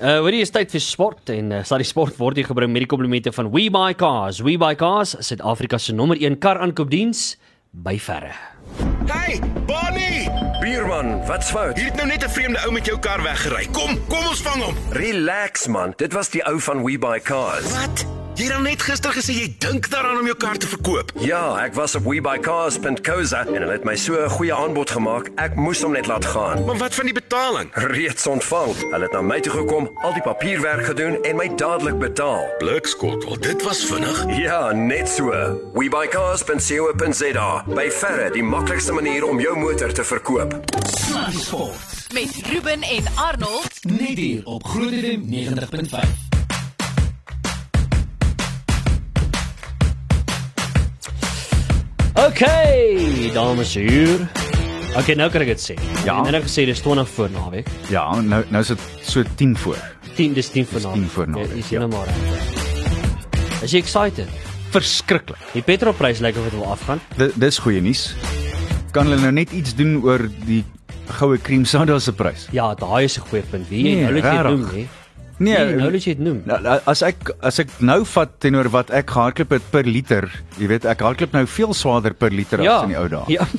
Uh hoor jy is tyd vir sport en uh, sal die sport word hier gebring met die komplimente van We Buy Cars. We Buy Cars, Suid-Afrika se nommer 1 kar aankoopdiens by verre. Hey, Bonnie! Bierman, wat's fout? Hier het nou net 'n vreemde ou met jou kar weggery. Kom, kom ons vang hom. Relax man, dit was die ou van We Buy Cars. Wat? Jy het dan net gister gesê jy dink daaraan om jou kar te verkoop. Ja, ek was op webuycars.co.za en hulle het my so 'n goeie aanbod gemaak. Ek moes hom net laat gaan. Maar wat van die betaling? Reeds ontvang. Hulle het na my toe gekom, al die papierwerk gedoen en my dadelik betaal. Blikskottel, dit was vinnig. Ja, net so. webuycars.co.za. By verre die maklikste manier om jou motor te verkoop. Sluddy Sport. met Ruben en Arnold. Net hier op Groot FM 90.5. Okay, dames en here. Okay, nou kan ek dit sê. Ja. En nou gesê dis 20 voor naweek. Ja, nou nou is dit so 10 voor. 10 dis 10 voor naweek. 10 voor naweek, Ja, is ja. nou maar reg. Is jy excited? Verskriklik. Die petrolprys lyk of dit wil afgaan. Di- Dis goeie nuus. Kan hulle nou net iets doen oor die goue cream soda se prys? Ja, daai is 'n goeie punt. Wie Nee, nou dit noem, hè? Nee, Nee, nou net jy dit noem. Nou, As ek as ek nou vat teenoor wat ek gehardloop het per liter, jy weet ek hardloop nou veel swaarder per liter Ja. as in die ou dae. Ja.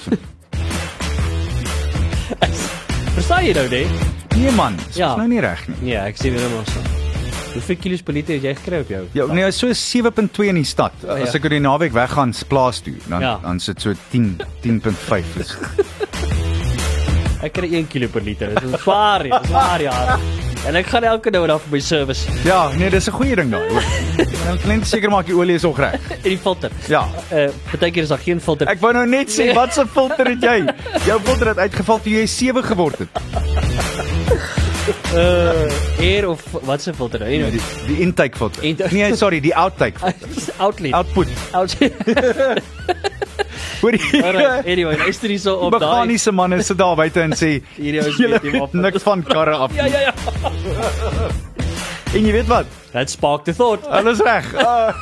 Verstaan jy nou, nee? Nee man, dis Ja. nou nie reg nie. Nee, ek sê weer maar so. Hoeveel kilos per liter het jy gekry op jou? Ja, nee, is so 7.2 in die stad. As ja. ek oor die naweek weggaan plaas toe, dan Ja. dan sit so 10 10.5 is. Ek kry 1 kilo per liter. Dit is swaar, ja, swaar ja. En ek gaan elke nou af by service Ja, nee, dis 'n goeie ding daai. Dan klink seker maak die olie is reg. in die filter. Ja. Uh, partykeer is daar geen filter. Ek wou nou net sê, Nee. wat se filter het jy? Jou filter het uitgeval toe jy 7 geword het. uh, air of wat se filter? Anyway, die, die intake filter. Intake. Nee, sorry, die outtake. filter. outlet. Output. Out. Hoorie. Alright, anyway, luister hier so op daai. Meganiese manne sit daar buite en sê Hierdie is "Julle weet nie wat- niks van karre af. Ja, nie." ja, ja. En jy weet wat? That sparked the thought. Alles reg. Ah,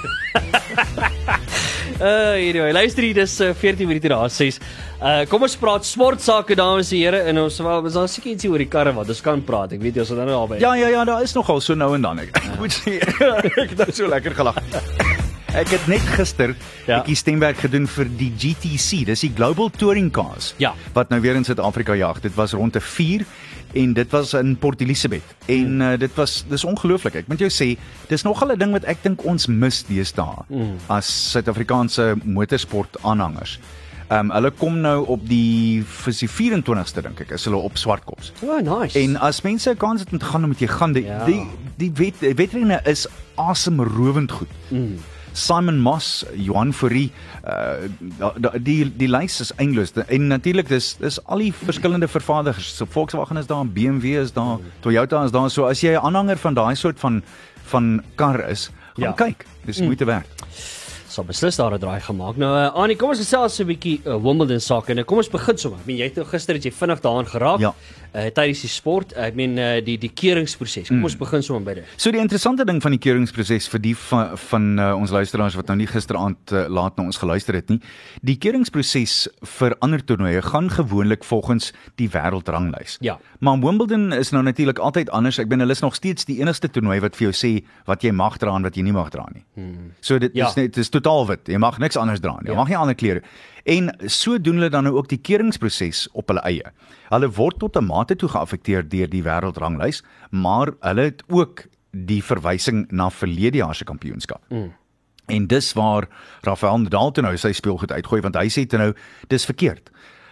Uh, anyway, luister hier, dis uh, 14 minute na 6. Uh kom ons praat sportsake dames en here en ons wel ons daar seker ietsie oor die karre wat ons kan praat. Ek weet jy ons het nou albei. Ja, ja, ja, daar is nogal so nou en dan. Ek moet sê ek het nou so lekker gelag. Ek het net gister Ja. ek die stemwerk gedoen vir die GTC. Dis die Global Touring Cars. Ja. Wat nou weer in Suid-Afrika jag. Dit was rond 'n 4 en dit was in Port Elizabeth. En Hmm. uh, dit was dis ongelooflik. Ek moet jou sê, dis nogal 'n ding wat ek dink ons mis deesdae Hmm. as Suid-Afrikaanse motorsport aanhangers. Ehm um, hulle kom nou op die vir die 24ste dink ek is hulle op Swartkops. Oh, nice. En as mense 'n kans het om te gaan, moet jy gaan. Die Ja. die, die wet die wedrenne is asemrowend goed. Mm. Simon Moss, Johan Fourie, uh die die lys is eindeloos. En natuurlik dis dis al die verskillende vervaardigers. So Volkswagen is daar, BMW is daar, Toyota is daar. So as jy 'n aanhanger van daai soort van van kar is, gaan Ja. ja. kyk. Dis moeite werd. sal beslis daar 'n draai gemaak. Nou uh, Annie, kom ons gesels so 'n bietjie uh, Wimbledon sake. Nou kom ons begin sommer. Ek meen jy het nou gister het jy vinnig daaraan geraak. Ja. Uh, tydens die sport, ek meen uh, die die keuringsproses. Kom ons begin sommer by dit. So die interessante ding van die keuringsproses vir die van, van uh, ons luisteraars wat nou nie gisteraand uh, laat na ons geluister het nie, die keuringsproses vir ander toernooie gaan gewoonlik volgens die wêreldranglys. Ja. Maar Wimbledon is nou natuurlik altyd anders. Ek bedoel hulle is nog steeds die enigste toernooi wat vir jou sê wat jy mag dra en wat jy nie mag dra nie. Hmm. So dit Ja. is net dit is totaal wit. Jy mag niks anders dra nie. Jy Ja. mag nie ander klere. En so doen hulle dan nou ook die keuringsproses op hulle eie. Hulle word tot 'n mate toe geaffekteer deur die wêreldranglys, maar hulle het ook die verwysing na verlede jaar se kampioenskap. Mm. En dis waar Rafael Nadal toe nou sy speelgoed uitgooi want hy sê toe nou dis verkeerd.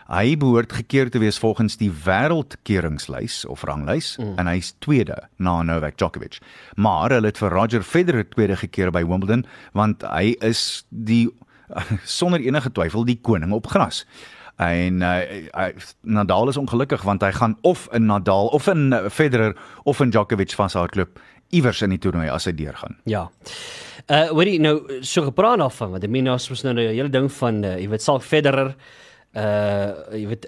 Hy behoort gekeer te wees volgens die wêreldkeringslys of ranglys mm. en hy's tweede na Novak Djokovic. Maar hulle het vir Roger Federer tweede gekeer by Wimbledon want hy is die sonder enige twyfel die koning op gras. En uh, Nadal is ongelukkig want hy gaan of in Nadal of in uh, Federer of in Djokovic vashardloop iewers in die toernooi as hy deurgaan. Ja. Uh hoorie nou so gepraat daarvan want ek meen ons was nou 'n hele ding van uh, jy weet sal Federer jy weet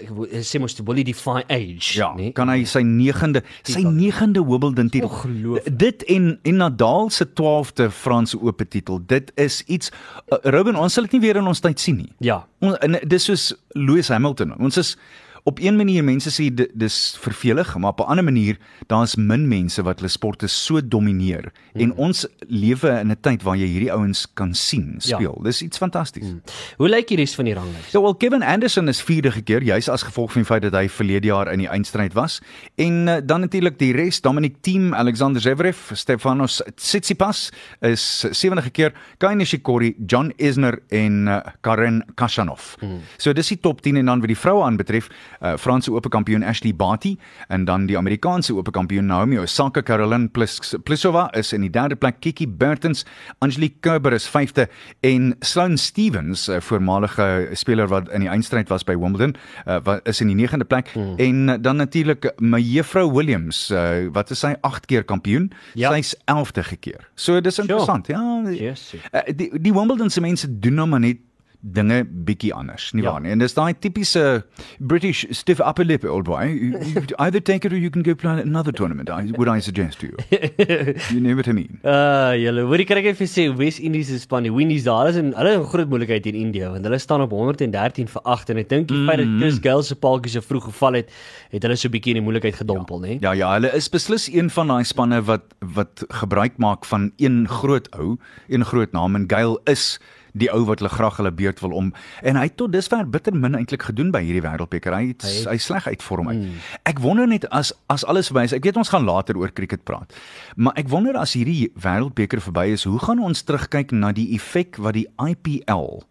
sê mos die bully define age, Ja, nee? kan hy sy 9de sy 9de Wimbledon titel. Ongelooflik. Dit en en Nadal se 12de Franse Ope titel. Dit is iets uh, Robin, ons sal dit nie weer in ons tyd sien nie. Ja. On, en dis soos Lewis Hamilton. Ons is op een manier mense sê di- dis vervelig, maar op 'n ander manier daar's min mense wat hulle sporte so domineer. Mm. En ons lewe in 'n tyd waar jy hierdie ouens kan sien Ja. speel. Dis iets fantasties. Mm. Hoe lyk die res van die ranglys? Ja, wel Kevin Anderson is vierde keer, juis as gevolg van die feit dat hy verlede jaar in die eindstryd was. En uh, dan natuurlik die res, Dominic Thiem, Alexander Zverev, Stefanos Tsitsipas is sewende keer, Kei Nishikori, John Isner en uh, Karen Khachanov. Hmm. So dis die top 10 en dan wat die vroue aanbetref, uh, Franse ope kampioen Ashley Barty en dan die Amerikaanse ope kampioen Naomi Osaka, Caroline Plis Pliskova is in die derde plek, Kiki Bertens, Angelique Kerber is vyfde en Sloane Stevens, 'n voormalige speler wat in die eindstryd was by Wimbledon, uh, wat is in die negende plek hmm. en uh, dan natuurlik juffrou Williams, uh, wat is sy 8 keer kampioen? Ja. Sy's 11de keer. So dis interessant. Ja, Yes. Uh, die die Wimbledon se mense doen nou maar net dinge bietjie anders, nie Ja. waar nie? En dis daai tipiese British stiff upper lip old boy. You, you either take it or you can go play another tournament. I, would I suggest to you? you know what I mean? Uh julle, hoorie kan ek vir sê West Indies is span die Windies daar is en hulle het 'n groot moeilikheid in Indië want hulle staan op 113 vir 8 en ek dink die feit dat Chris Gayle se paaltjie so vroeg geval het, het hulle so 'n bietjie in die moeilikheid gedompel, né? Ja ja, hulle is beslis een van daai spanne wat wat gebruik maak van een groot ou, een groot naam en Gale is die ou wat hulle graag hulle beurt wil om en hy het tot dusver bitter min eintlik gedoen by hierdie wêreldbeker. Hy het, hy, hy sleg uit vorm uit. Mm. Ek wonder net as as alles verby is. Ek weet ons gaan later oor cricket praat. Maar ek wonder as hierdie wêreldbeker verby is, hoe gaan ons terugkyk na die effek wat die IPL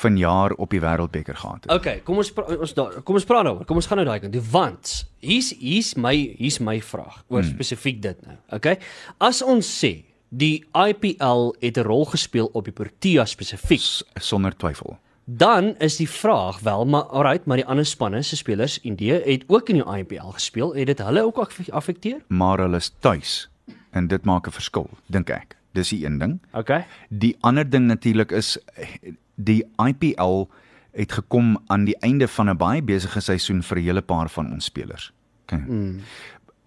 vanjaar op die wêreldbeker gehad het? Okay, kom ons ons daar kom ons praat daaroor. Kom ons gaan nou daai kant toe want hier's hier's my hier's my vraag oor hmm. spesifiek dit nou. Okay? As ons sê die IPL het 'n rol gespeel op die Protea spesifiek, S- Sonder twyfel. dan is die vraag wel, maar alright, maar die ander spanne se spelers Indië het ook in die IPL gespeel. Het dit hulle ook affekteer? maar hulle is tuis en dit maak 'n verskil dink ek dis die een ding Okay. die ander ding natuurlik is die IPL het gekom aan die einde van 'n baie besige seisoen vir 'n hele paar van ons spelers okay. mm.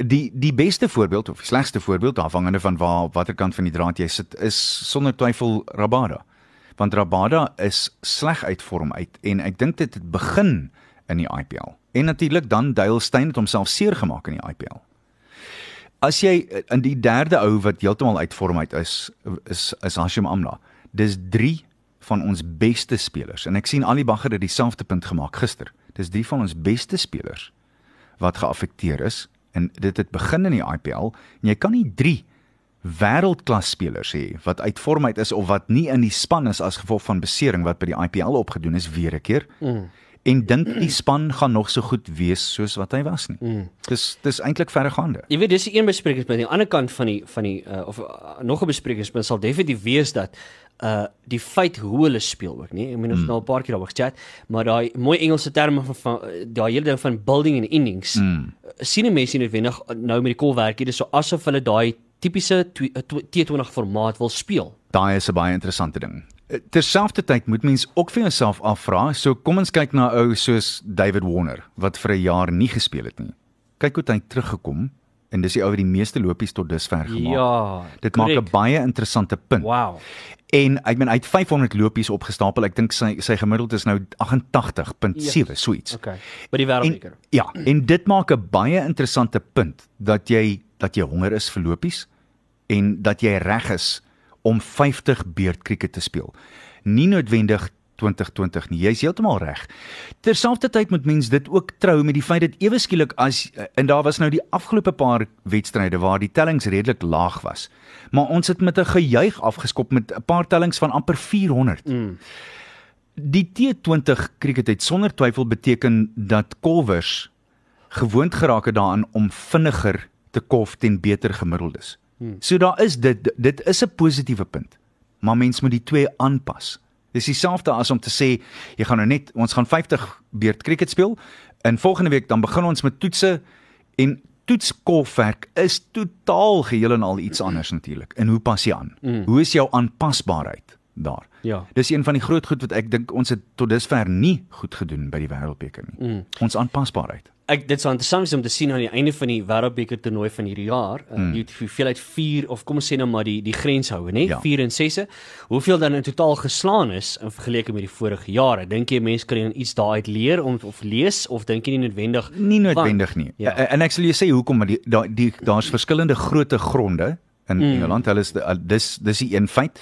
Die die beste voorbeeld of die slegste voorbeeld afhangende van waar op watter kant van die draad jy sit is sonder twyfel Rabada want Rabada is sleg uit vorm uit en ek dink dit het begin in die IPL en natuurlik dan Dale Steyn het homself seer gemaak in die IPL As jy in die derde ou wat heeltemal uit vorm uit is is is Hashim Amla. Dis 3 van ons beste spelers en ek sien Ali Bagger het dieselfde punt gemaak gister. Dis 3 van ons beste spelers wat geaffekteer is en dit het begin in die IPL en jy kan nie 3 wêreldklas spelers hê wat uit vorm uit is of wat nie in die span is as gevolg van besering wat by die IPL opgedoen is weer 'n keer. Mm. En dink die span gaan nog so goed wees soos wat hy was nie. Mm. Dis dis eintlik verregaande. Jy weet dis die een besprekingspunt. Aan die ander kant van die van die uh, of uh, nog 'n besprekingspunt sal definitief wees dat uh die feit hoe hulle speel ook, nee. Ek meen ons het nou 'n paar keer daaroor gechat, maar daai mooi Engelse terme van, van daai hele ding van building and innings. Mm. sien 'n mens nie noodwendig nou met die kolwerk hier, dis so asof hulle daai tipiese twe- uh, tw- T20 formaat wil speel. Daai is 'n baie interessante ding. Eh, Terselfdertyd moet mens ook vir jouself afvra, so kom ons kyk na 'n ou soos David Warner wat vir 'n jaar nie gespeel het nie. Kyk hoe hy teruggekom en dis die ou wat die meeste lopies tot dusver gemaak. Ja, Dit maak 'n baie interessante punt. Wow. En ek meen hy het 500 lopies opgestapel. Ek dink sy sy gemiddeld is nou 88.7, Ja. so iets. Okay. By die wêreldbeker. ja, en dit maak 'n baie interessante punt dat jy dat jy honger is vir lopies en dat jy reg is om 50 beurt krieket te speel. Nie noodwendig 2020 nie. Jy's heeltemal reg. Terselfdertyd moet mens dit ook trou met die feit dat ewe skielik as en daar was nou die afgelope paar wedstryde waar die tellings redelik laag was. Maar ons het met 'n gejuig afgeskop met 'n paar tellings van amper 400. Mm. Die T20 krieket het sonder twyfel beteken dat kolwers gewoond geraak het daaraan om vinniger te kolf ten beter gemiddeldes. Hmm. So daar is dit dit is 'n positiewe punt. Maar mens moet die twee aanpas. Dis dieselfde as om te sê jy gaan nou net ons gaan 50 beurt cricket speel en volgende week dan begin ons met toetse en toetskolfwerk is totaal geheel en al iets anders natuurlik. En hoe pas jy aan? Mm. Hoe is jou aanpasbaarheid daar? Ja. Dis een van die groot goed wat ek dink ons het tot dusver nie goed gedoen by die wêreldbeker nie. Mm. Ons aanpasbaarheid. Ek dit sou interessant wees om te sien aan die einde van die Wêreldbeker toernooi van hierdie jaar, uh, Hmm. die hoeveelheid 4 of kom ons sê nou maar die die grens hou, nê? Ja. 4 en 6. Hoeveel dan in totaal geslaan is in vergelyking met die vorige jare? Dink jy mense kan iets daaruit leer om of lees of dink jy nie noodwendig Nie noodwendig nie. Ja. Ja. En ek sal jou sê hoekom maar die daar die daar's verskillende grootte gronde in mm. Engeland. Hulle is dis dis die een feit.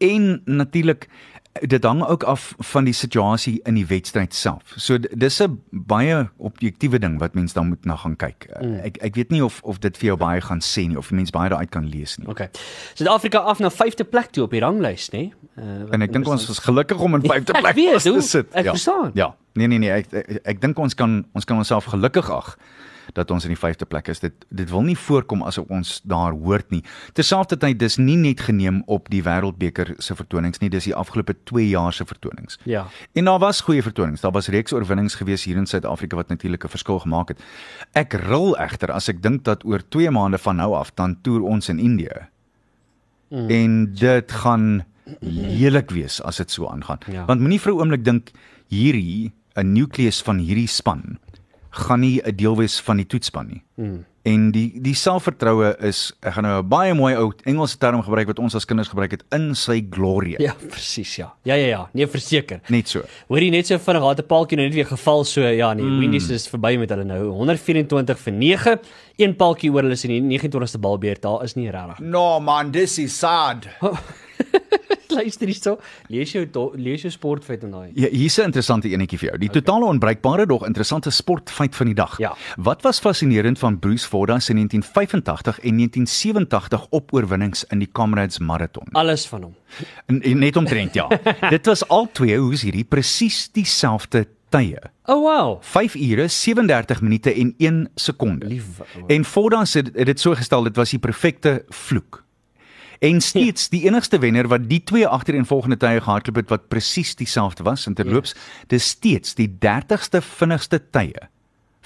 En natuurlik dit hang ook af van die situasie in die wedstryd self. So dis 'n baie objektiewe ding wat mense dan moet na gaan kyk. Mm. Ek ek weet nie of of dit vir jou baie gaan sê nie of mense baie daaruit kan lees nie. Okay. Suid-Afrika af na 5de plek toe op die ranglys, nê? Uh, wat En ek dink ons is gelukkig om in vyfde Ek plek weet, vas te sit. Ek ja. verstaan. Ja. Nee nee nee, ek ek, ek dink ons kan ons kan onsself gelukkig ag dat ons in die vyfde plek is. Dit dit wil nie voorkom asof ons daar hoort nie. Terselfdertyd dis nie net geneem op die Wêreldbeker se vertonings nie, dis die afgelope 2 jaar se vertonings. Ja. En daar was goeie vertonings. Daar was reeks oorwinnings gewees hier in Suid-Afrika wat natuurlik 'n verskil gemaak het. Ek ril egter as ek dink dat oor 2 maande van nou af dan toer ons in Indië. Mm. En dit gaan lelik wees as dit so aangaan. Ja. Want moenie vir 'n oomblik dink hierdie 'n nukleus van hierdie span gaan nie 'n deel wees van die toetsspan nie. Mm. En die die selfvertroue is ek gaan nou 'n baie mooi ou Engelse term gebruik wat ons as kinders gebruik het in sy glorie. Ja, presies, ja. Ja ja ja, nee verseker. Net so. Hoorie net so vinnig, daar het 'n paaltjie nou net weer geval so ja nee, mm. Windies is verby met hulle nou 124 vir 9. Een paaltjie oor hulle is in die 29ste balbeurt. Daar is nie regtig. No man, this is sad. Luister hierso. Lees jou do- lees jou sportfeit en daai. Ja, hier's 'n interessante enetjie vir jou. Die totale onbreekbare dog interessante sportfeit van die dag. Ja. Wat was fascinerend van Bruce Forda se 1985 en 1987 opoorwinnings in die Comrades Marathon? Alles van hom. En, en net omtrent ja. Dit was al twee hoes hierdie presies dieselfde tye. Oh wow. 5 ure 37 minute en 1 sekonde. Liewe ou. En Forda sê dit- het dit so gestel dit was die perfekte vloek. En steeds die enigste wenner wat die twee agtereenvolgende tye gehardloop het wat presies dieselfde was in terloops, dis steeds die 30ste vinnigste tye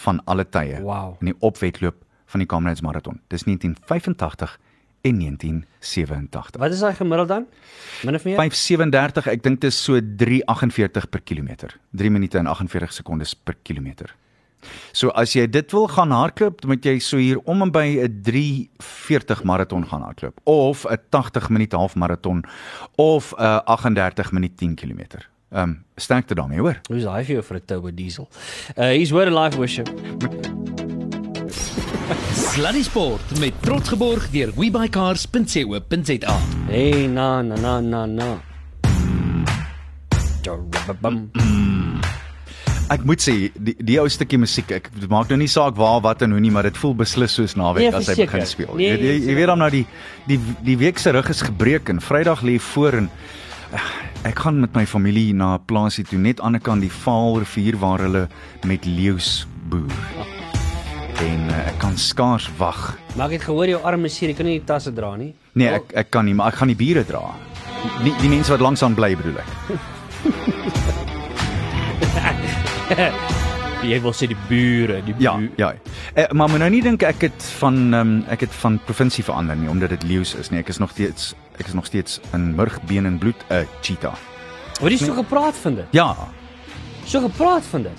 van alle tye Wow. in die opwedloop van die Comrades Marathon. Dis 1985 en 1987. Wat is daai gemiddeld dan? Min of meer? 537, ek dink dit is so 348 per kilometer. 3 minute en 48 sekondes per kilometer. So as jy dit wil gaan hardloop, dan moet jy so hier om en by 'n 340 maraton gaan hardloop of 'n 80 minute halfmaraton of 'n 38 minute 10 km. Ehm um, sterkte daarmee, hoor. Hoe's daai vir jou vir 'n Turbo Diesel? Uh hier's word live worship. Sluddy Sport met trots geborg deur webycars.co.za. Hey na na na na na. Jarabam. Ek moet sê die die ou stukkie musiek, ek maak nou nie saak waar wat en hoe nie, maar dit voel beslis soos naweek Nee, as hy begin speel. Nee, jy, jy, jy verseker. weet dan nou die die die week se rug is gebreek en Vrydag lê voor en eh, ek gaan met my familie na 'n plaasie toe net aan die kant die Vaalrivier waar hulle met leeu's boer. En uh, ek kan skaars wag. Maar ek het gehoor jou arm is seer, jy kan nie die tasse dra nie. Nee, ek ek kan nie, maar ek gaan die bure dra. Die die mense wat langs aan bly bedoel ek. Jy wil sê die bure, die Ja, buur- ja. Eh, maar moet nou nie dink ek het van um, ek het van provinsie verander nie omdat dit leeu's is nie. Ek is nog steeds ek is nog steeds in murg, been en bloed 'n uh, cheetah. Hoor jy so gepraat van dit? Ja. So gepraat van dit.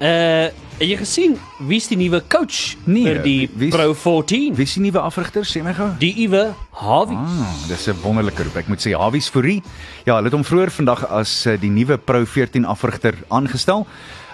Uh, het jy gesien wie's die nuwe coach Nee, vir die wie's- Pro 14? Wie is die nuwe afrigter? Sê my gou. Die Iwe Hawie. Ah, dis 'n wonderlike roep. Ek moet sê Hawies Fourie. Ja, hulle het hom vroeër vandag as uh, die nuwe Pro 14 afrigter aangestel.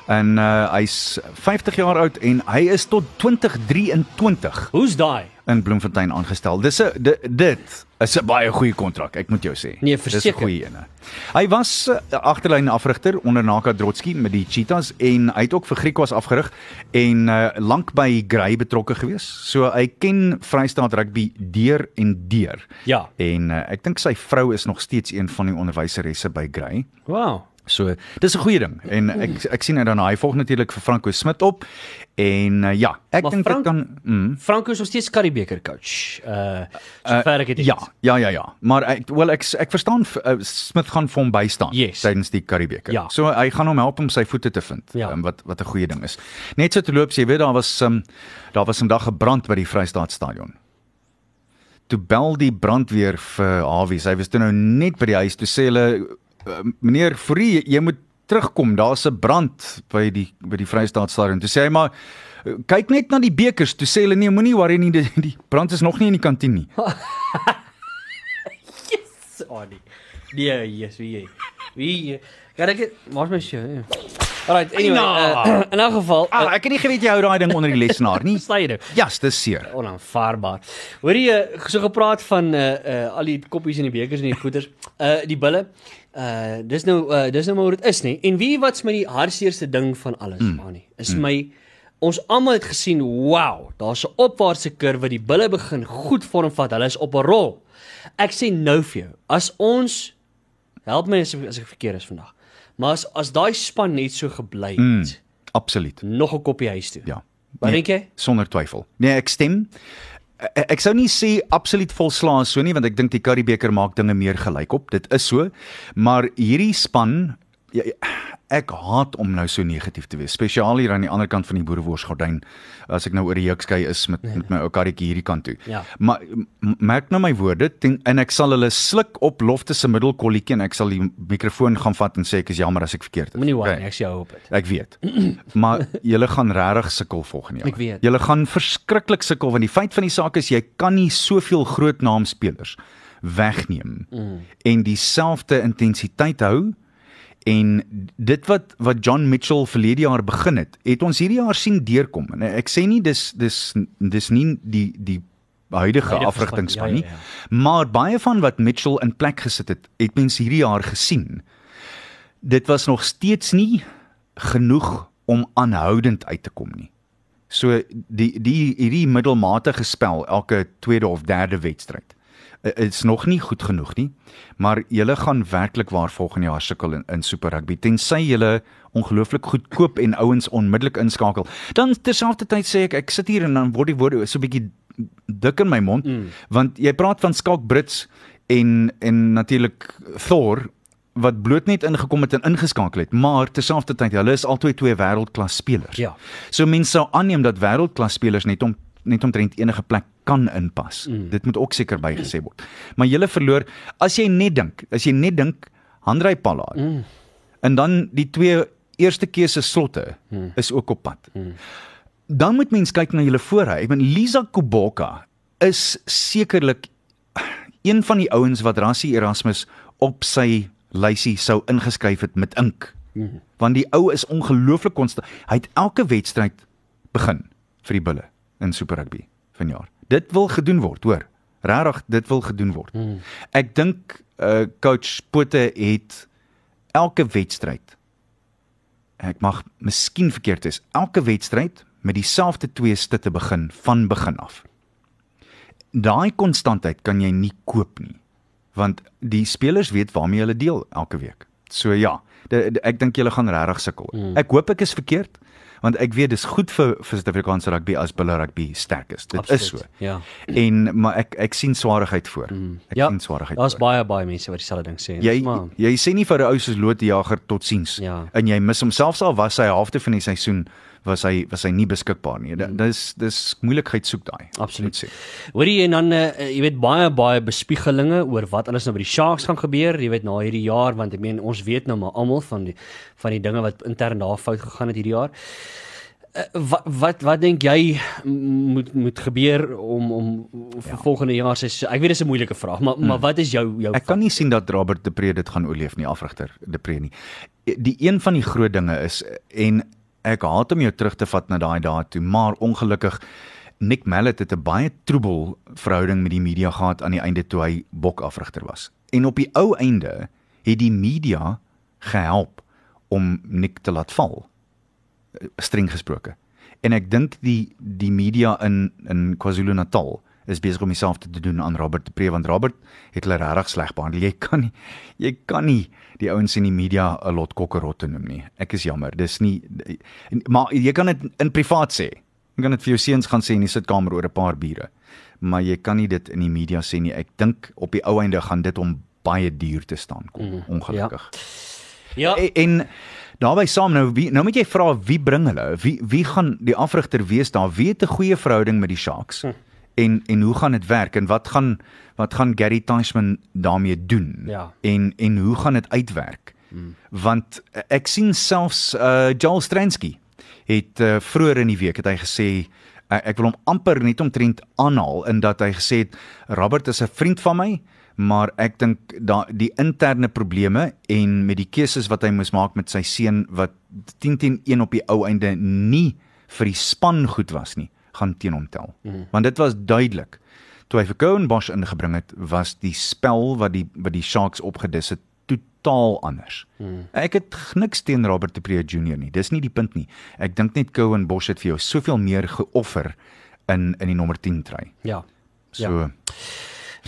En uh, hy's 50 jaar oud en hy is tot 2023 Hoe's daai? In Bloemfontein aangestel. Dis 'n dit, dit is 'n baie goeie kontrak, ek moet jou sê. Nee, Dis 'n verseker. goeie ene. Hy was uh, agterlyn afrigter onder Naka Drotski met die Cheetahs en hy het ook vir Griekwas afgerig en uh, lank by Grey betrokke gewees. So hy ken Vrystaat rugby deur en deur. Ja. En uh, ek dink sy vrou is nog steeds een van die onderwyseresse by Grey. Wow. So dis 'n goeie ding en ek ek sien nou dan hy volg natuurlik vir Franco Smit op en uh, ja, ek dink dit kan mm, Franco is nog steeds Karibeker coach. Uh sover ek dit. Ja, ja, ja, ja. Maar ek wel ek ek verstaan uh, Smith gaan vir hom bystaan Yes. tydens die Karibeker. Ja. So hy gaan hom help om sy voete te vind. Ja. Um, wat wat 'n goeie ding is. Net so te loop, jy weet daar was um, daar was 'n dag gebrand by die Vrystaat stadion. Toe bel die brandweer vir Hawies. Hy was toe nou net by die huis toe sê hulle uh, meneer Fourie, jy moet terugkom, daar's 'n brand by die by die Vrystaat stadion. Toe sê hy maar "Eh, kyk net na die bekers. Toe sê hulle nee, moenie worry nie, die, die brand is nog nie in die kantien nie. Sorry. Nee, yes, wie jy. Wie Kan ek dit- waar's my show? Alright, anyway, uh, in 'n geval, Ah, uh, ek het nie geweet jy hou daai ding onder die lesenaar nie. jy nou. Ja, dis seer. onaanvaarbaar. Hoor jy uh, so gepraat van uh uh al die koppies en die bekers en die goeders. Uh die bulle. Uh dis nou uh dis nou maar hoe dit is nê. En wie wat's my die hartseerste ding van alles, mm. Annie? Is mm. my ons almal het gesien, wow, daar's 'n opwaartse kurwe, die bulle begin goed vorm vat. Hulle is op 'n rol. Ek sê nou vir jou, as ons help my as as ek verkeerd is vandag. Maar as as daai span net so gebly het, mm. Absoluut. nog 'n koppie huis toe. Ja. Wat dink jy? Sonder twyfel. Nee, ek stem. Ek, sou nie sê absoluut volslaas so nie want ek dink die Currybeker maak dinge meer gelyk op. Dit is so. Maar hierdie span ja, ja, ek haat om nou so negatief te wees, spesiaal hier aan die ander kant van die boereworsgordyn as ek nou oor die jukskei is met met my ou karretjie hierdie kant toe. Ja. Maar merk nou my woorde ten, en ek sal hulle sluk op lofte se middelkolletjie en ek sal die mikrofoon gaan vat en sê ek is jammer as ek verkeerd is. Moenie worry, Okay. okay. ek sê jou op dit. Ek weet. Maar julle gaan regtig sukkel volgende jaar. Ek weet. Julle gaan verskriklik sukkel want die feit van die saak is jy kan nie soveel groot naam spelers wegneem mm. en dieselfde intensiteit hou en dit wat wat John Mitchell verlede jaar begin het, het ons hierdie jaar sien deurkom. En ek sê nie dis dis dis nie die die huidige afrigtingspan span, nie. ja, ja, Maar baie van wat Mitchell in plek gesit het, het mens hierdie jaar gesien. Dit was nog steeds nie genoeg om aanhoudend uit te kom nie. So die die hierdie middelmatige spel elke tweede of derde wedstryd is nog nie goed genoeg nie, maar julle gaan werklik waar volgende jaar sukkel in, in Super Rugby tensy julle ongelooflik goedkoop en ouens onmiddellik inskakel. Dan terselfdertyd sê ek ek sit hier en dan word die woorde so 'n bietjie dik in my mond mm. want jy praat van Skalk Brits en en natuurlik Thor wat bloot net ingekom het en ingeskakel het, maar terselfdertyd hulle is albei twee wêreldklas spelers. Ja. So mense sou aanneem dat wêreldklas spelers net om net omtrent enige plek kan inpas. Mm. Dit moet ook seker bygesê word. Maar jy verloor as jy net dink, as jy net dink Handrey Pallard. Mm. En dan die twee eerste keuse slotte mm. is ook op pad. Mm. Dan moet mens kyk na julle voorhy. Ek bedoel Lisa Kuboka is sekerlik een van die ouens wat Rassie Erasmus op sy lysie sou ingeskryf het met ink. Mm. Want die ou is ongelooflik konstant. Hy het elke wedstryd begin vir die bulle in Super Rugby vanjaar. Dit wil gedoen word, hoor. Regtig, dit wil gedoen word. Mm. Ek dink uh coach Pote het elke wedstryd ek mag miskien verkeerd is, elke wedstryd met dieselfde twee stitte begin van begin af. Daai konstantheid kan jy nie koop nie. Want die spelers weet waarmee hulle deel elke week. So ja, de, de, ek dink julle gaan regtig sukkel. Mm. Ek hoop ek is verkeerd want ek weet dis goed vir vir Suid-Afrikaanse rugby as bulle rugby sterk is. Dit is so. Ja. En maar ek ek sien swaarigheid voor. Mm. Ek ja, sien swaarigheid. Daar's baie baie mense wat dieselfde ding sê. Jy maar jy sê nie vir 'n ou soos Lotejager totsiens Ja. en jy mis hom selfs al was hy halfte van die seisoen was hy was hy nie beskikbaar nie. Dit dis dis moeilikheid soek daai. Absoluut. Hoorie en dan uh, jy weet baie baie bespiegelinge oor wat alles nou by die Sharks gaan gebeur, jy weet na hierdie jaar want ek meen ons weet nou maar almal van die van die dinge wat intern daar fout gegaan het hierdie jaar. Uh, wat wat wat dink jy moet moet gebeur om om vir ja. volgende jaar se ek weet dis 'n moeilike vraag, maar mm. maar wat is jou jou Ek kan nie sien dat Robert de Pre dit gaan oorleef nie, afrigter de Pre nie. Die een van die groot dinge is en ek haat om jou terug te vat na daai dae toe, maar ongelukkig Nick Mallet het 'n baie troebel verhouding met die media gehad aan die einde toe hy bokafrigter was. En op die ou einde het die media gehelp om Nick te laat val eh, streng gesproke. En ek dink die die media in in KwaZulu-Natal is besig om homself te doen aan Robert de Pre want Robert het hulle regtig sleg behandel. Jy kan nie jy kan nie die ouens in die media 'n lot kokkerotte noem nie. Ek is jammer. Dis nie maar jy kan dit in privaat sê. Jy kan dit vir jou seuns gaan sê in die sitkamer oor 'n paar biere. Maar jy kan nie dit in die media sê nie. Ek dink op die ou einde gaan dit om baie duur te staan kom, mm, ongelukkig. Ja. En, en daarbey saam nou wie nou moet jy vra wie bring hulle? Wie wie gaan die afrigter wees daar? Wie het 'n goeie verhouding met die Sharks? Hm. En en hoe gaan dit werk en wat gaan wat gaan Gary Teichman daarmee doen? Ja. En en hoe gaan dit uitwerk? Mm. Want uh, ek sien selfs uh Joel Stransky het uh, vroeër in die week het hy gesê uh, ek wil hom amper net omtrent aanhaal in dat hy gesê het Robert is 'n vriend van my maar ek dink da die interne probleme en met die keuses wat hy moes maak met sy seun wat 10 teen 1 op die ou einde nie vir die span goed was nie gaan teen hom tel. Mm. Want dit was duidelik. Toe hy vir Cohen Bosch ingebring het, was die spel wat die wat die Sharks opgedis het totaal anders. Mm. Ek het niks teen Robert de Pre Junior nie. Dis nie die punt nie. Ek dink net Cohen Bosch het vir jou soveel meer geoffer in in die nommer 10 try. Ja. So Ja.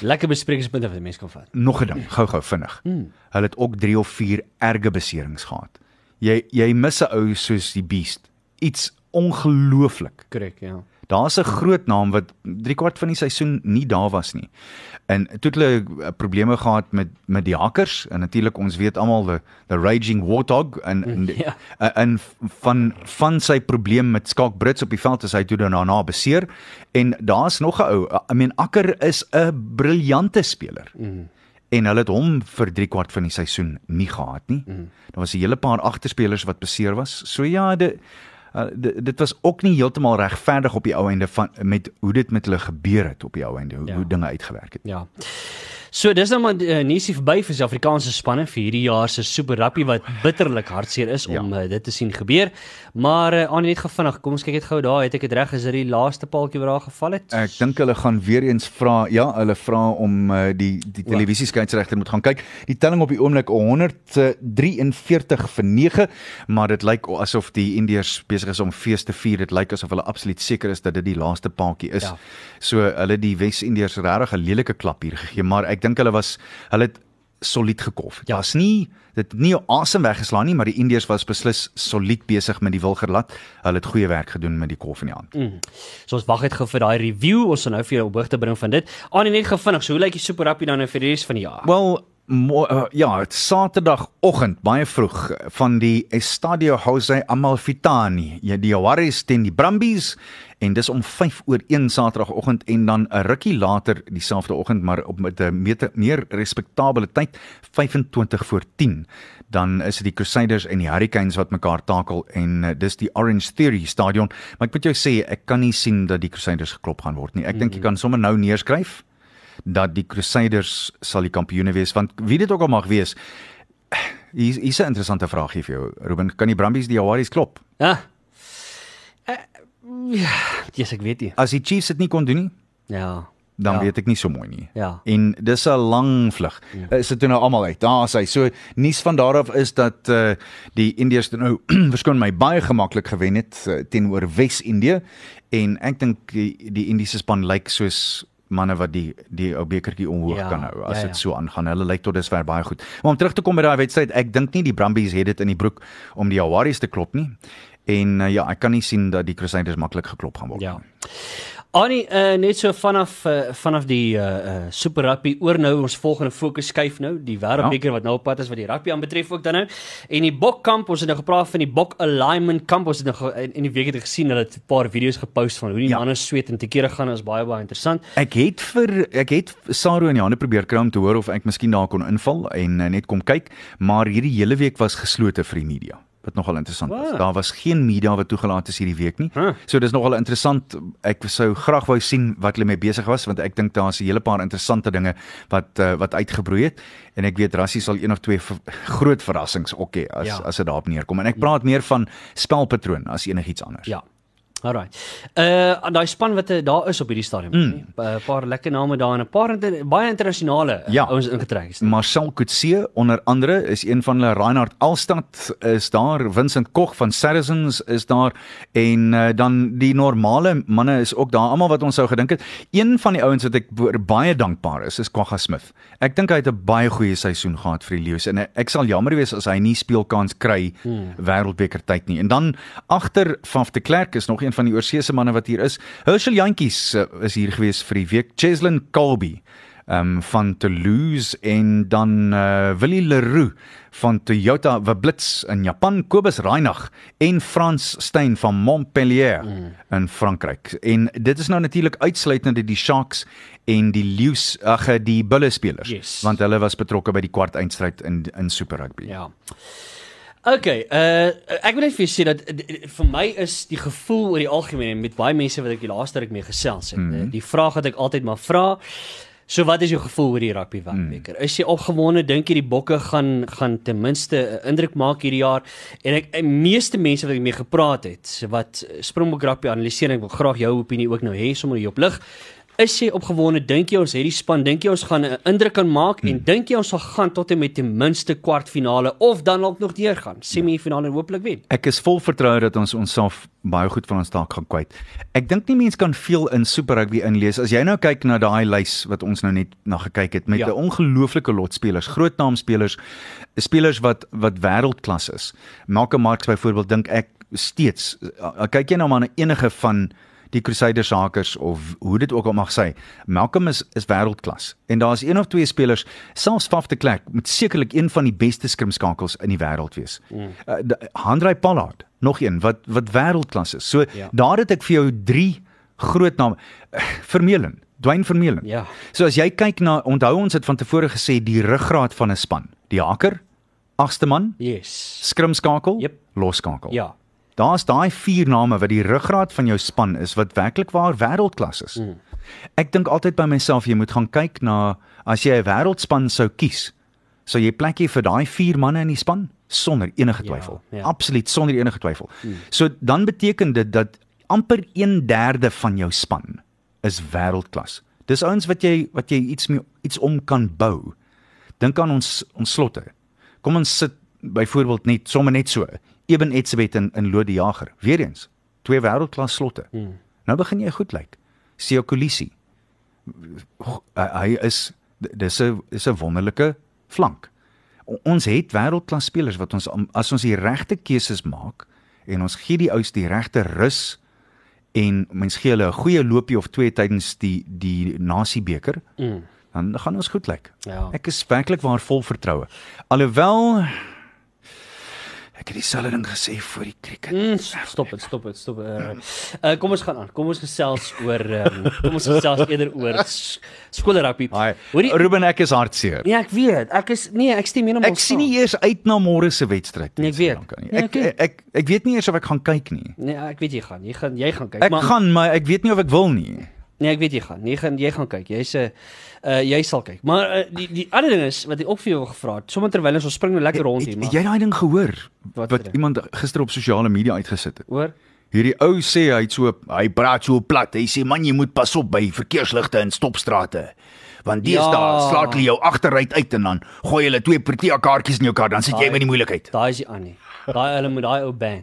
Lekker besprekingspunte wat mense kan vat. nog 'n ding, gou-gou vinnig. Mm. Hulle het ook 3 of 4 erge beserings gehad. Jy jy mis 'n ou soos die Beast. Iets ongelooflik. Korrek, ja. Daar's 'n groot naam wat 3 kwart van die seisoen nie daar was nie. En toe het hulle uh, probleme gehad met met die hakkers en natuurlik ons weet almal the the raging warthog en en, Ja. van van sy probleem met Skalk Brits op die veld is hy toe daarna beseer en daar's nog 'n ou I mean Akker is 'n briljante speler. Mm en hulle het hom vir 3 kwart van die seisoen nie gehad nie. Mm. Daar was 'n hele paar agterspelers wat beseer was. So ja, dit uh, dit, dit was ook nie heeltemal regverdig op die ou einde van met hoe dit met hulle gebeur het op die ou einde, hoe, Ja. ja. hoe dinge uitgewerk het. Ja. So dis nou maar uh, nuusie verby vir Suid-Afrikaanse spanne vir hierdie jaar se Super Rugby wat bitterlik hartseer is Ja. om uh, dit te sien gebeur. Maar uh, aan net gevinnig, kom ons kyk net gou daar, het ek dit reg, is dit die laaste paaltjie wat daar geval het? Ek dink hulle gaan weer eens vra, ja, hulle vra om uh, die die televisieskeieregter moet gaan kyk. Die telling op die oomblik 143 vir 9, maar dit lyk asof die Indiërs besig is om fees te vier. Dit lyk asof hulle absoluut seker is dat dit die laaste paadjie is. Ja. Ja. So hulle die Wes-Indiërs regtig 'n lelike klap hier gegee, maar ek dink hulle was hulle het solied gekof. Dit Ja. was nie dit het nie asem weggeslaan nie, maar die Indiërs was beslis solied besig met die wilgerlat. Hulle het goeie werk gedoen met die kof in die hand. Mm. So ons wag net gou vir daai review. Ons sal nou vir jou op hoogte bring van dit. Aan net gou vinnig, so hoe lyk die Super Rugby dan nou vir die res van die jaar? Wel uh, ja, Saterdagoggend baie vroeg van die Estadio Jose Amalfitani. Ja, die Jaguars teen die Brumbies en dis om 5 oor 1 Saterdagoggend en dan 'n rukkie later dieselfde oggend maar op met 'n meer respektabele tyd 25 voor 10 dan is dit die Crusaders en die Hurricanes wat mekaar takel en uh, dis die Orange Theory stadion. Maar ek moet jou sê ek kan nie sien dat die Crusaders geklop gaan word nie. Ek dink jy kan sommer nou neerskryf dat die Crusaders sal die kampioene wees want wie dit ook al mag wees hier hier's 'n interessante vraagie vir jou Ruben kan die Brumbies die Jaguars klop Ja. Uh, ja, yes, ek weet nie. as die Chiefs dit nie kon doen nie Ja. dan ja. weet ek nie so mooi nie Ja. en dis 'n lang vlug ja. is dit toe nou almal uit daar is hy so nuus van daarof is dat uh, die Indiërs nou verskoon my baie gemaklik gewen het uh, teenoor Wes-Indië en ek dink die, die Indiese span lyk soos manne wat die die ou bekertjie omhoog Ja, ja, kan hou as ja, dit ja. so aangaan. Hulle lyk tot dusver baie goed. Maar om terug te kom by daai wedstryd, ek dink nie die Brumbies het dit in die broek om die Jaguars te klop nie. En uh, ja, ek kan nie sien dat die Crusaders maklik geklop gaan word Ja. Nie. Annie, uh, net so vanaf uh, vanaf die uh, uh, Super Rugby oor nou ons volgende fokus skuif nou, die Wêreldbeker ja. wat nou op pad is wat die rugby aanbetref ook dan nou. En die Bokkamp, ons het nou gepraat van die Bok Alignment Kamp. Ons het nou in, in die week het gesien hulle het 'n paar video's gepost van hoe die ja. Manne sweet en te kere gaan, is baie baie interessant. Ek het vir ek het Saro in die hande probeer kry om te hoor of ek miskien daar kon inval en uh, net kom kyk, maar hierdie hele week was geslote vir die media. Wat nogal interessant was. Wow. Daar was geen media wat toegelaat is hierdie week nie. Huh. So dis nogal interessant. Ek sou graag wou sien wat hulle mee besig was want ek dink daar's 'n hele paar interessante dinge wat uh, wat uitgebroei het en ek weet Rassie sal een of twee ver, groot verrassings ook hê as Ja. ja. as dit daarop neerkom. En ek praat meer van spelpatroon as enigiets anders. Ja. Alright. Uh daai span wat uh, daar is op hierdie stadium, mm. nee. 'n paar lekker name daar en 'n paar inter, baie internasionale uh, Ja. ouens ingetrek is. Marcel Coetzee onder andere is een van hulle Reinhard Alstad is daar Vincent Koch van Saracens is daar en uh, dan die normale manne is ook daar almal wat ons sou gedink het een van die ouens wat ek baie dankbaar is is Kwagga Smith ek dink hy het 'n baie goeie seisoen gehad vir die Lions en ek sal jammer wees as hy nie speelkans kry hmm. wêreldbeker tyd nie en dan agter Faf de Klerk is nog een van die oorseese manne wat hier is Herschel Jantjies uh, is hier gewees vir die week Cheslin ehm um, van Toulouse en dan uh, Willie Leroux van Toyota Blitz in Japan, Kobus Reinagh en Frans Steyn van Montpellier mm. in Frankryk. En dit is nou natuurlik uitsluitend die Sharks en die Lions, ag die Bulle spelers, Yes. want hulle was betrokke by die kwart eindstryd in in Super Rugby. Ja. Okay, uh ek wil net vir julle sê dat uh, vir my is die gevoel oor die algemeen en met baie mense wat ek die laaste ruk mee gesels het, mm. -hmm. die vraag wat ek altyd maar vra, so wat is jou gevoel oor die rugby wêreldbeker? Mm. Is jy opgewonde? Dink jy die bokke gaan gaan ten minste 'n indruk maak hierdie jaar? En ek die meeste mense wat ek mee gepraat het, wat Springbok rugby analiseer, ek wil graag jou opinie ook nou hê sommer hier op lig. Is jy opgewonde? Dink jy ons het die span? Dink jy ons gaan 'n indruk kan maak hmm. en dink jy ons sal gaan tot en met ten minste kwartfinale of dan dalk nog deurgaan? Semifinale en hopelik wen. Ek is vol vertroue dat ons onsself baie goed van ons taak gaan kwyt. Ek dink nie mense kan veel in Super Rugby inlees as jy nou kyk na daai lys wat ons nou net na gekyk het met 'n Ja. ongelooflike lot spelers, groot naam spelers, spelers wat wat wêreldklas is. Malcolm Marx byvoorbeeld dink ek steeds kyk jy nou maar na enige van die Crusaders hakers of hoe dit ook al mag sê. Malcolm is is wêreldklas. En daar's een of twee spelers, selfs Faf de Klerk moet sekerlik een van die beste skrimskakels in die wêreld wees. Mm. Uh, Handrey Pollard, nog een wat wat wêreldklas is. So Ja. ja. daar het ek vir jou drie groot name uh, Vermeulen, Dwayne Vermeulen. Ja. So as jy kyk na onthou ons het van tevore gesê die ruggraat van 'n span, die haker, agste man, Yes. skrimskakel, Jep. loskakel. Ja. Daar's daai vier name wat die ruggraat van jou span is wat werklik waar wêreldklas is. Mm. Ek dink altyd by myself jy moet gaan kyk na as jy 'n wêreldspan sou kies, sou jy plek hê vir daai vier manne in die span sonder enige twyfel. Ja, ja. Absoluut sonder enige twyfel. Mm. So dan beteken dit dat amper 1/3 van jou span is wêreldklas. Dis ouens wat jy wat jy iets mee iets om kan bou. Dink aan ons ons slotte. Kom ons sit byvoorbeeld net sommer net so. Eben Etzebeth en in Lode Jager. Weereens twee wêreldklas slotte. Hmm. Nou begin jy goed lyk. Seo Kolisi. Hy, hy is dis 'n is 'n wonderlike flank. O- Ons het wêreldklas spelers wat ons as ons die regte keuses maak en ons gee die ouens die regte rus en mens gee hulle 'n goeie loopie of twee tydens die die Nasiebeker, mm. dan gaan ons goed lyk. Ja. Ek is werklik waar vol vertroue. Alhoewel ek het dieselfde ding gesê voor die cricket. Mm, stop dit, stop dit, stop. Uh, uh, kom ons gaan aan. Kom ons gesels oor um, kom ons gesels eerder oor skoolrugby. Hoorie, Ruben ek is hartseer. nee, ek weet. Ek is nee, ek stem heeltemal. Ek sien nie eers uit na môre se wedstryd Nee, ek weet. Sri Lanka nie. Nee, Ek, ek ek, ek ek weet nie eers of ek gaan kyk nie. Nee, ek weet jy gaan. Jy gaan jy gaan kyk. Ek gaan maar ek weet nie of ek wil nie. Nee, ek weet jy gaan. Jy gaan jy gaan kyk. Jy's 'n uh, jy sal kyk. Maar uh, die die ander ding is wat ek ook vir jou gevra het. Sommige terwyl ons spring nou lekker rond hier, Het, maar het jy daai ding gehoor Wat wat, iemand gister op sosiale media uitgesit het? hoor. Hierdie ou sê hy het so hy praat so plat. Hy sê man jy moet pas op by verkeersligte en stopstrate. Want deesdae Ja. slaat hulle jou agteruit uit en dan gooi hulle twee Protea kaartjies in jou kar dan sit jy met die moeilikheid. Daai is die Annie. Daai hulle moet daai ou ban.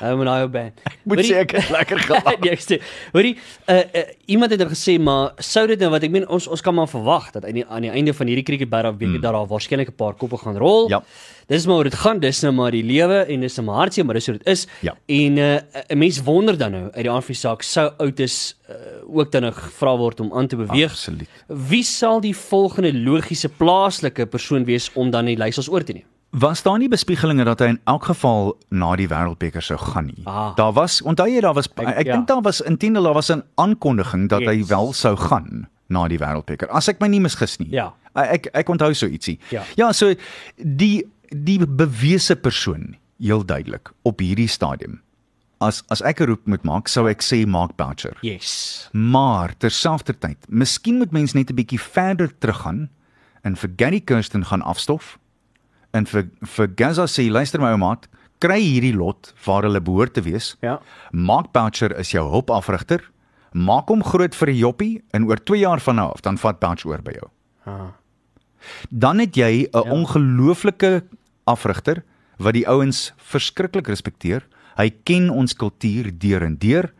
Hulle moet daai ou ban. Moet sê ek het lekker gelag. nee, ek sê, hoorie, uh, uh, iemand het nou gesê maar sou dit nou wat ek meen ons ons kan maar verwag dat aan die aan die einde van hierdie cricket battle week mm. dat daar waarskynlik 'n paar koppe gaan rol. Ja. Dis maar hoe dit gaan, dis nou maar die lewe en dis nou maar hartseer, maar dis hoe dit is. Ja. En 'n uh, mens wonder dan nou uit die aanvie saak sou Outes uh, ook dan nou gevra word om aan te beweeg. Absoluut. Wie sal die volgende logiese plaaslike persoon wees om dan die lys ons oor te neem? Was daar nie bespiegelinge dat hy in elk geval na die wêreldbeker sou gaan nie? Ah. Daar was onthou jy daar was ek, ja. dink daar was intendeel daar was 'n aankondiging dat yes. hy wel sou gaan na die wêreldbeker. As ek my nie misgis nie. Ja. Ek ek onthou so ietsie. Ja. Ja, so die die bewese persoon heel duidelik op hierdie stadium. As as ek 'n roep moet maak, sou ek sê Mark Boucher. Yes. Maar terselfdertyd, miskien moet mens net 'n bietjie verder teruggaan en vir Gary Kirsten gaan afstof en vir vir Gaza sê luister my ou maat, kry hierdie lot waar hulle behoort te wees. Ja. Mark Boucher is jou hulpafrigter. Maak hom groot vir 'n joppie en oor 2 jaar van nou af dan vat Boucher oor by jou. Ah. Dan het jy 'n ja. ongelooflike afrigter wat die ouens verskriklik respekteer. Hy ken ons kultuur deur en deur.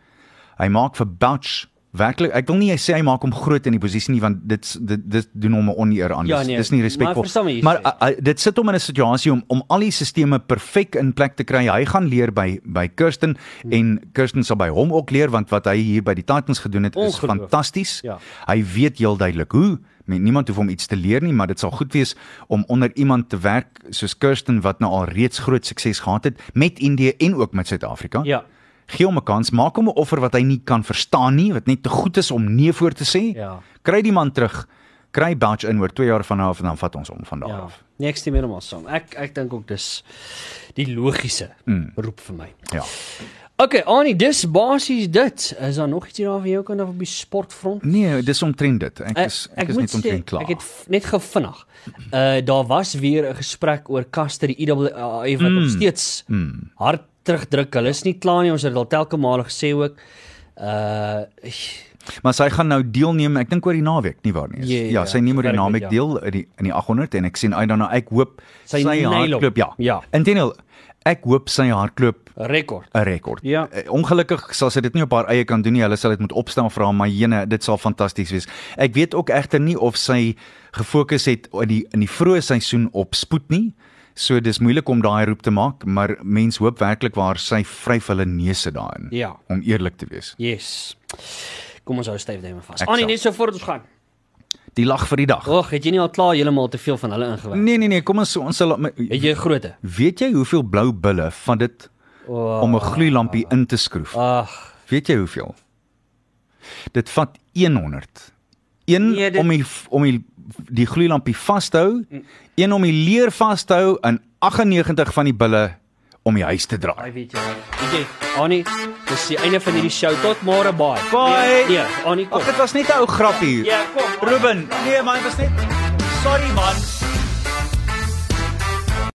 Hy maak vir Bouch werklik ek wil nie sê hy maak hom groot in die posisie nie want dit dit dit doen hom 'n oneer aan. Ja, nee, dis nie maar ek respekvol. wat jy Maar uh, uh, dit sit hom in 'n situasie om om al die sisteme perfek in plek te kry. Hy gaan leer by by Kirsten Hmm. en Kirsten sal by hom ook leer want wat hy hier by die Titans gedoen het is fantasties. Ja. Hy weet heel duidelik hoe. Men- Niemand hoef hom iets te leer nie, maar dit sal goed wees om onder iemand te werk soos Kirsten wat nou al reeds groot sukses gehad het met Indië en ook met Suid-Afrika. Ja. Gee hom 'n kans, maak hom 'n offer wat hy nie kan verstaan nie, wat net te goed is om nee voor te sê. Ja. Kry die man terug. Kry Batch in oor 2 jaar van af en dan vat ons hom van daar Ja. af. Nee, ek stem heeltemal saam. Ek ek dink ook dis die logiese mm. roep vir my. Ja. Okay, Annie, dis basies dit. Is daar nog iets hier daar van jou kant af op die sportfront? Nee, dis omtrent dit. Ek is ek, is moet net omtrent klaar. Ek het net gevinnig. Uh daar was weer 'n gesprek oor Kaster die IAA wat nog steeds mm. hard terugdruk. Hulle is nie klaar nie. Ons het dit al telke male gesê ook. Uh Maar sy gaan nou deelneem, ek dink oor die naweek, nie waar nie? Ja, ja, ja, sy neem oor die naweek ja. deel in die in die 800 en ek sien uit daarna. Ek hoop Sy sy, hardloop ja. Ja. Inteendeel, ek hoop sy hardloop rekord. 'n rekord. Ja. Eh, Ongelukkig sal sy dit nie op haar eie kan doen nie. Hulle sal dit moet vir haar, maar jene, dit sal fantasties wees. Ek weet ook egter nie of sy gefokus het in die in die vroeë seisoen op spoed nie. So dis moeilik om daai roep te maak, maar mens hoop werklik waar sy vryf hulle neuse daarin. Ja. Om eerlik te wees. Yes. Kom ons hou styf daarmee vas. Annie, net so voordat ons gaan. Die lag vir die dag. Ag, het jy nie al klaar heeltemal te veel van hulle ingewerk? Nee nee nee, kom ons ons sal Het jy 'n grootte? Weet jy hoeveel blou bulle van dit Oh, om 'n gloeilampie in te skroef? Ag, Weet jy hoeveel? Dit vat 100. Een Nee, dit- om die om die die gloeilampie vas te hou, een om die leer vas te hou en 98 van die bulle om die huis te ai draai. weet jy. Weet jy, Annie, dis die einde van hierdie show. Tot môre, bye. Bye. Nee, nee, Annie, kom. Ag dit was net 'n ou grappie. Ja, kom. Ruben, nee man, dit was net Sorry man.